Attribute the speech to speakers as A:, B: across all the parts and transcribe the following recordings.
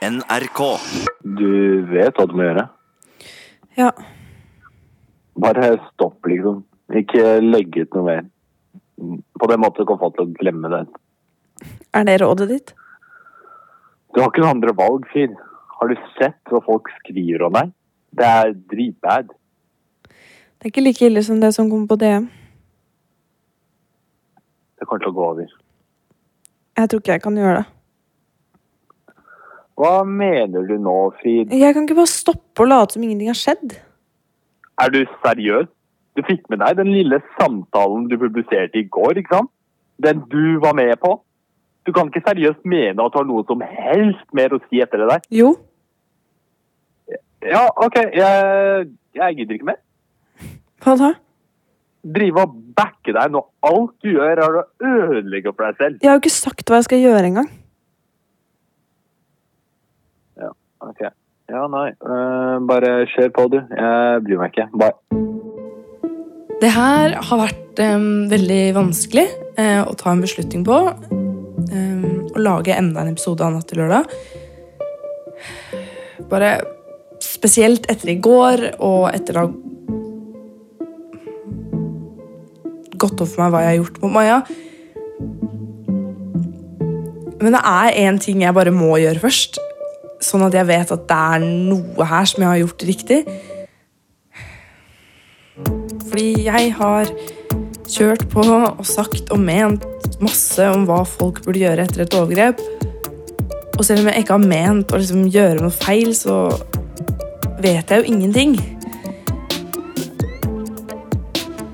A: NRK.
B: Du vet hva du må gjøre.
C: Ja.
B: Bare stopp, liksom. Ikke legg ut noe mer. På den måten kan folk til å glemme det.
C: Er det rådet ditt?
B: Du har ikke noe andre valg, Finn. Har du sett hva folk skriver om deg? Det er dritbad.
C: Det er ikke like ille som det som kom på DM.
B: Det kommer til å gå over.
C: Jeg tror ikke jeg kan gjøre det.
B: Hva mener du nå, Frid?
C: Jeg kan ikke bare stoppe å late som ingenting har skjedd.
B: Er du seriøs? Du fikk med deg den lille samtalen du publiserte i går, ikke sant? Den du var med på? Du kan ikke seriøst mene at du har noe som helst mer å si etter det der?
C: Jo.
B: Ja, OK. Jeg, jeg gidder ikke mer.
C: Hva da?
B: Drive og backe deg når alt du gjør, er å ødelegge for deg selv.
C: Jeg har jo ikke sagt hva jeg skal gjøre engang.
B: Ja, OK. Ja, nei. Uh, bare kjør på, du. Jeg bryr meg ikke. Bye.
D: Det her har vært um, veldig vanskelig uh, å ta en beslutning på. Um, å lage enda en episode av Natt til lørdag. Bare spesielt etter i går og etter da gått opp for meg hva jeg har gjort mot Maja. Men det er én ting jeg bare må gjøre først, sånn at jeg vet at det er noe her som jeg har gjort riktig. Fordi jeg har kjørt på og sagt og ment masse om hva folk burde gjøre etter et overgrep. Og selv om jeg ikke har ment å liksom gjøre noe feil, så vet jeg jo ingenting.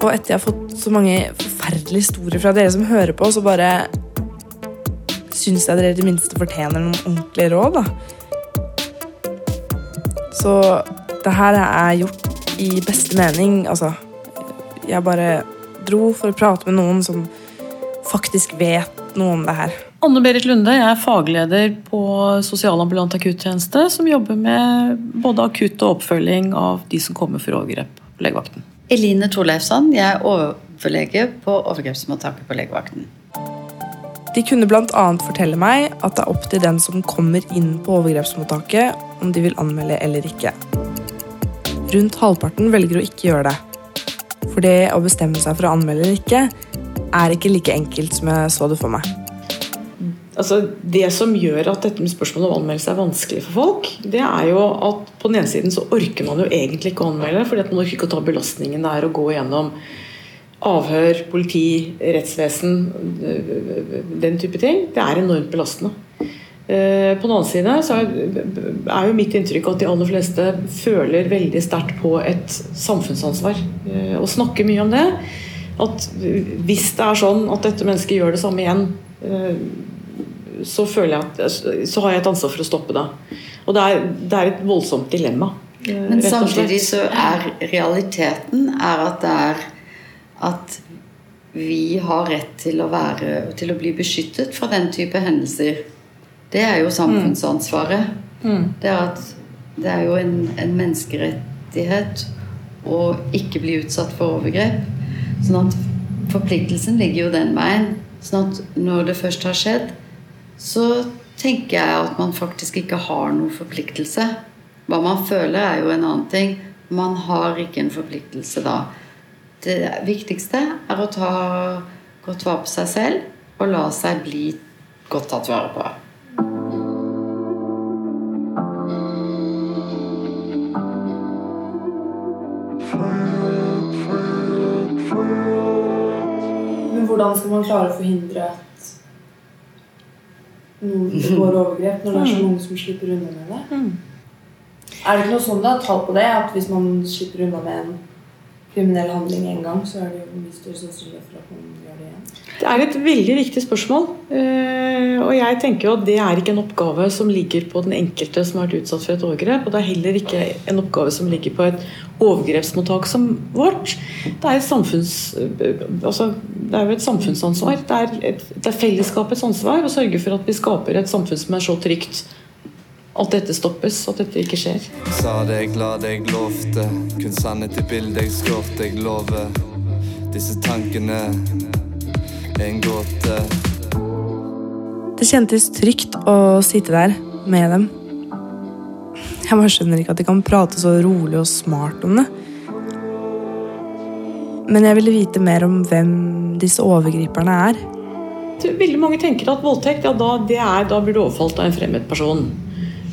D: Og etter jeg har fått så mange forferdelige historier fra dere som hører på, så bare syns jeg dere i det minste fortjener noen ordentlige råd, da. Så det her er gjort i beste mening. Altså, jeg bare dro for å prate med noen som faktisk vet noe om det her.
E: Anne Berit Lunde, jeg er fagleder på sosialambulant akuttjeneste, som jobber med både akutt og oppfølging av de som kommer for overgrep på legevakten.
F: Eline Torleifsson, jeg er overlege på overgrepsmottaket på legevakten.
D: De kunne bl.a. fortelle meg at det er opp til den som kommer inn på overgrepsmottaket, om de vil anmelde eller ikke. Rundt halvparten velger å ikke gjøre det. For det å bestemme seg for å anmelde eller ikke, er ikke like enkelt som jeg så det for meg.
E: Altså, det som gjør at dette med spørsmålet om anmeldelse er vanskelig for folk, det er jo at på den ene siden så orker man jo egentlig ikke å anmelde, fordi at man orker ikke å ta belastningen det er å gå gjennom avhør, politi, rettsvesen, den type ting. Det er enormt belastende. Eh, På den annen side så er jo mitt inntrykk at de aller fleste føler veldig sterkt på et samfunnsansvar. eh, Og snakker mye om det. At hvis det er sånn at dette mennesket gjør det samme igjen, eh, så føler jeg at så har jeg et ansvar for å stoppe det. Og det er, det er et voldsomt dilemma.
F: Men samtidig så er realiteten er at det er at vi har rett til å, være, til å bli beskyttet fra den type hendelser. Det er jo samfunnsansvaret. Det, er at, det er jo en, en menneskerettighet å ikke bli utsatt for overgrep. Sånn at forpliktelsen ligger jo den veien. Sånn at når det først har skjedd, så tenker jeg at man faktisk ikke har noen forpliktelse. Hva man føler, er jo en annen ting. Man har ikke en forpliktelse da. Det viktigste er å ta godt vare på seg selv og la seg bli godt tatt vare på.
D: Men hvordan skal man klare å forhindre at noen begår overgrep når det er så mange som slipper unna med det? Er det ikke noe sånn da, tall på det, at hvis man slipper unna med en kriminell handling en gang, så er det jo mye større sannsynlighet for at man gjør det igjen?
E: Det er et veldig viktig spørsmål. eh, Og jeg tenker jo at det er ikke en oppgave som ligger på den enkelte som har vært utsatt for et overgrep. Og det er heller ikke en oppgave som ligger på et overgrepsmottak som vårt. Det er, samfunns, altså, det er jo et samfunnsansvar. Det er, et, det er fellesskapets ansvar å sørge for at vi skaper et samfunn som er så trygt at dette stoppes, at dette ikke skjer.
G: Sa glad jeg lovte, kun sannhet i bildet jeg skårte, jeg lover. Disse tankene er en gåte.
D: Det kjentes trygt å sitte der med dem Jeg bare skjønner ikke at de kan prate så rolig og smart om det. Men jeg ville vite mer om hvem disse overgriperne er.
E: Veldig mange tenker at voldtekt, ja, da, det er, da blir du overfalt av en fremmed person.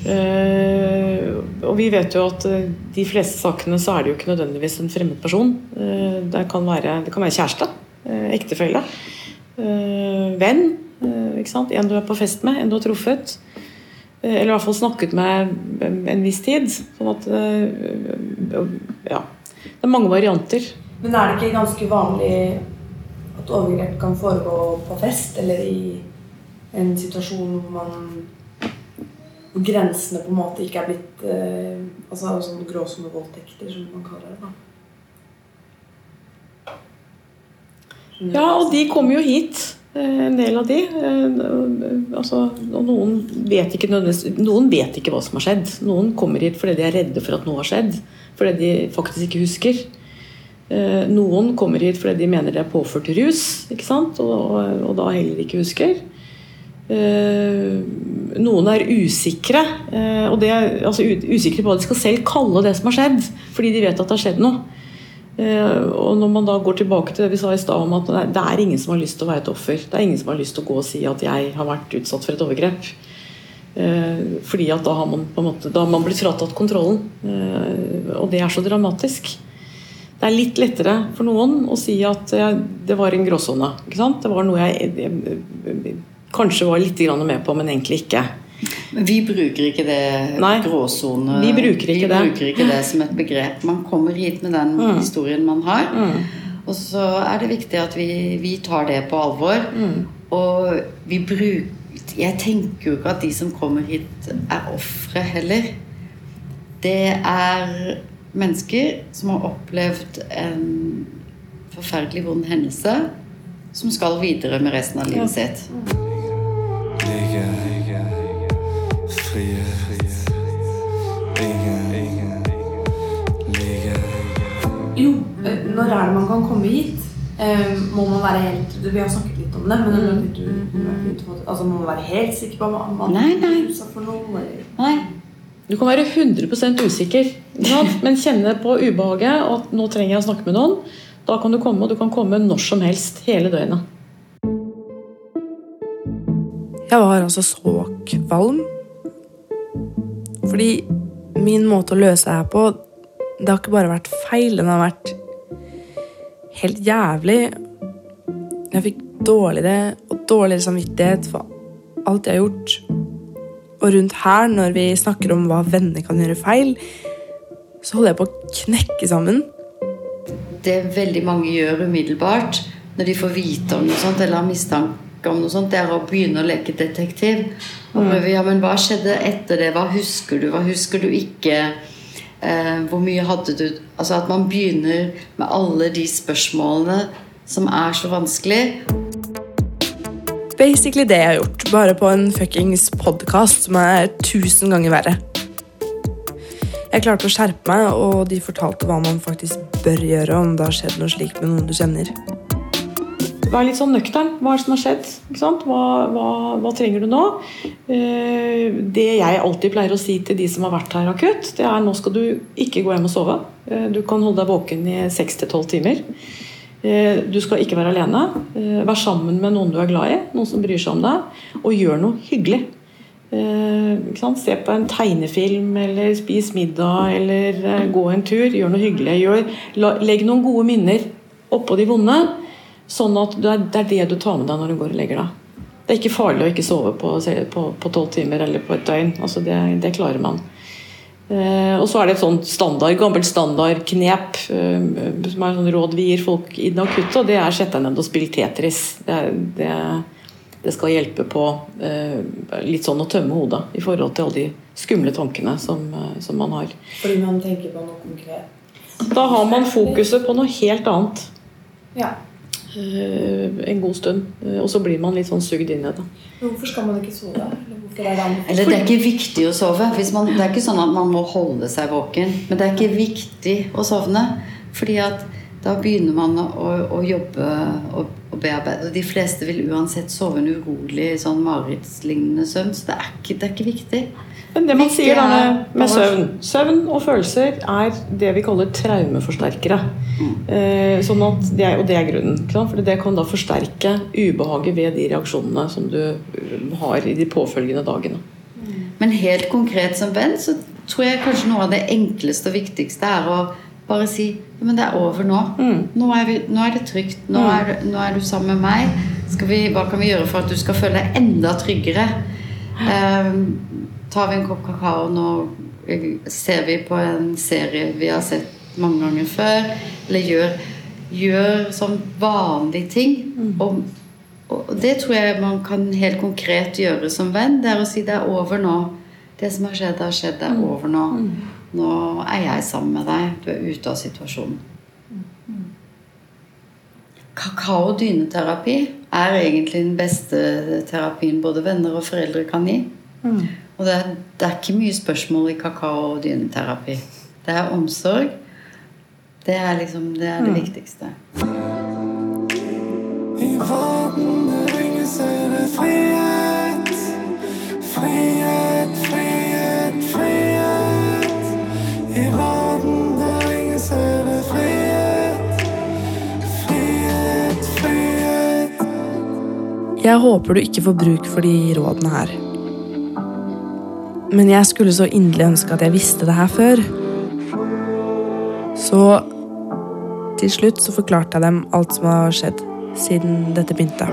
E: Eh, og vi vet jo at eh, de fleste sakene så er det jo ikke nødvendigvis en fremmed person. Eh, det, kan være, det kan være kjæreste, ektefelle, venn, en du er på fest med, en du har truffet. Eller i hvert fall snakket med en, viss tid. Sånn at Ja. Det er mange varianter.
D: Men er det ikke ganske vanlig at overgrep kan foregå på fest, eller i en situasjon hvor man hvor grensene på en måte ikke er blitt eh, altså sånn gråsonevoldtekter, som man kaller det. da.
E: Ja, og de kommer jo hit. eh, En del av de. Eh, Altså, og noen vet ikke Noen vet ikke hva som har skjedd. Noen kommer hit fordi de er redde for at noe har skjedd. Fordi de faktisk ikke husker. Eh, Noen kommer hit fordi de mener de er påført rus? Og, og, og da heller ikke husker. Eh, Noen er usikre, eh, og det, er- altså, usikre på hva de skal selv kalle det som har skjedd, fordi de vet at det har skjedd noe. Eh, og når man da går tilbake til det vi sa i stad om at det er- ingen som har lyst til å være et offer. Det er ingen som har lyst til å gå og si at jeg har vært utsatt for et overgrep. Fordi at da har man på en måte Da har man blitt fratatt kontrollen. Og det er så dramatisk. Det er litt lettere for noen å si at det var en gråsone. Det var noe jeg, jeg kanskje var litt med på, men egentlig ikke.
F: Men vi bruker ikke det
E: Nei,
F: gråsone
E: vi bruker ikke
F: vi
E: det.
F: bruker ikke det som et begrep. Man kommer hit med den
E: Mm.
F: historien man har. Og så er det viktig at vi, vi tar det på alvor.
E: Mm.
F: Og vi bruker Jeg tenker jo ikke at de som kommer hit, er ofre heller. Det er mennesker som har opplevd en forferdelig vond hendelse, som skal videre med resten av livet sitt.
D: Jo, eh, når er det man kan komme hit? Eh, må man være helt Vi har snakket litt om det, men mm. du, altså, må man være helt sikker på hva man
F: Nei, nei.
D: er for noe?
F: Nei.
E: Du kan være 100 usikker, men kjenne på ubehaget og at nå trenger jeg å snakke med noen. Da kan du komme, og du kan komme når som helst hele døgnet.
D: Jeg var altså så kvalm. Fordi min måte å løse det her på, det har ikke bare vært feil, den har vært helt jævlig. Jeg fikk dårligere og dårligere samvittighet for alt jeg har gjort. Og rundt her, når vi snakker om hva venner kan gjøre feil, så holder jeg på å knekke sammen.
F: det veldig mange gjør umiddelbart når de får vite om noe sånt eller har mistanke om noe sånt, det er å begynne å leke detektiv. Og prøve, ja, men Hva skjedde etter det? Hva husker du? Hva husker du ikke? Eh, hvor mye hadde du Altså At man begynner med alle de spørsmålene som er så vanskelig.
D: Basically det jeg har gjort, bare på en fuckings podkast som er tusen ganger verre. Jeg klarte å skjerpe meg, og de fortalte hva man faktisk bør gjøre om det har skjedd noe slikt med noen du kjenner.
E: Vær litt sånn nøktern. Hva er det som har skjedd? Hva, hva, hva trenger du nå? Eh, det jeg alltid pleier å si til de som har vært her akutt, det er nå skal du ikke gå hjem og sove. Eh, du kan holde deg våken i 6-12 timer. Eh, du skal ikke være alene. Vær sammen med noen du er glad i, noen som bryr seg om deg. Og gjør noe hyggelig. Se på en tegnefilm, eller spis middag, eller gå en tur. Gjør noe hyggelig. Gjør, legg noen gode minner oppå de vonde. Sånn at det er, det du tar med deg når du går og legger deg. Det er ikke farlig å ikke sove på tolv timer eller på et døgn. Altså det, det klarer man. Eh, og så er det et sånt standard, gammelt standardknep eh, som er sånn råd vi gir folk i den akutte, og det er sett deg ned og spill Tetris. Det, det, det skal hjelpe på eh, litt sånn å tømme hodet i forhold til alle de skumle tankene som, som man har.
D: Fordi man tenker på noe konkret.
E: Da har man fokuset på noe helt annet
D: Ja.
E: Eh, en god stund. Eh, og så blir man litt sånn sugd inn i det.
D: Hvorfor skal man ikke sove? Eller er det?
F: Eller det er ikke viktig å sove. Hvis man, det er ikke sånn at man må holde seg våken. Men det er ikke viktig å sovne. Fordi at da begynner man å, å jobbe og, og bearbeide. Og de fleste vil uansett sove en urolig, sånn marerittslignende søvn. Så det er, ikke, det er ikke viktig.
E: Men det man
F: Ikke
E: sier med, med søvn Søvn og følelser er det vi kaller traumeforsterkere. Eh, sånn at det er, og det er grunnen. For det kan da forsterke ubehaget ved de reaksjonene som du eh, har i de påfølgende dagene.
F: Men helt konkret som venn så tror jeg kanskje noe av det enkleste og viktigste er å bare si men det er over nå. Nå, er vi, nå er det trygt. Nå, er, du- nå er du sammen med meg. Skal vi, hva kan vi gjøre for at du skal føle deg enda tryggere? Ehm, tar vi en kopp kakao nå eh, ser vi på en serie vi har sett mange ganger før, eller gjør, gjør sånn vanlige ting. Og, og det tror jeg man kan helt konkret gjøre som venn. Det er å si det er over nå. Det som har skjedd, har skjedd. Det er over nå. Nå er jeg sammen med deg. Du er ute av situasjonen. Kakao dyneterapi er egentlig den beste terapien både venner og foreldre kan gi. Og det er, det er ikke mye spørsmål i kakao- og dyneterapi. Det er omsorg. Det er liksom det, er det viktigste.
G: I verden ringes er det frihet. Frihet, frihet, frihet. I verden ringes er det frihet. Frihet, frihet.
D: Jeg håper du ikke får bruk for de rådene her. Men jeg skulle så inderlig ønske at jeg visste det her før. Så til slutt så forklarte jeg dem alt som har skjedd siden dette begynte.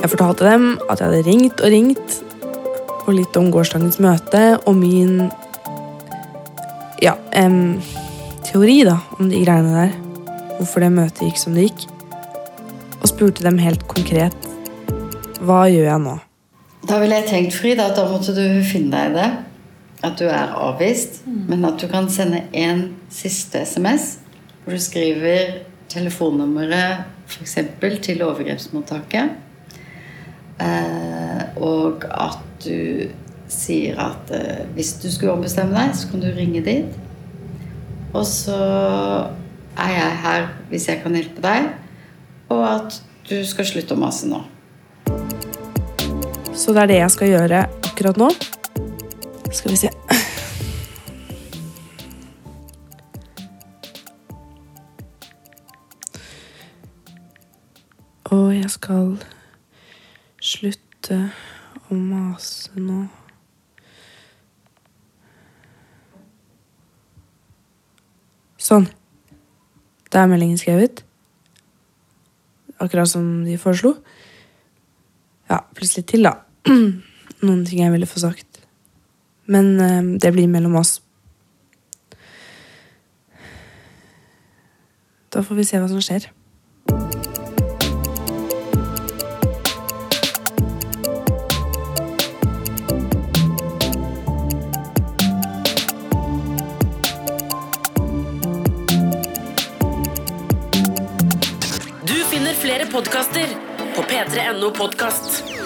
D: Jeg fortalte dem at jeg hadde ringt og ringt, og litt om gårsdagens møte og min ja, em, teori da, om de greiene der. Hvorfor det møtet gikk som det gikk og spurte dem helt konkret hva gjør jeg nå?
F: Da ville jeg tenkt, Frida, at da måtte du finne deg i det. At du er avvist. Men at du kan sende en siste SMS hvor du skriver telefonnummeret f.eks. til overgrepsmottaket. Eh, og at du sier at eh, hvis du skulle ombestemme deg, så kan du ringe dit. Og så er jeg her hvis jeg kan hjelpe deg. Og at du skal slutte å mase nå.
D: Så det er det jeg skal gjøre akkurat nå. Skal vi se Og jeg skal slutte å mase nå. Sånn. Da er meldingen skrevet. Akkurat som de foreslo. Ja, plutselig til, da. Noen ting jeg ville få sagt. Men eh, det blir mellom oss. Da får vi se hva som skjer.
A: Du finner flere podkaster på p3.no podkast.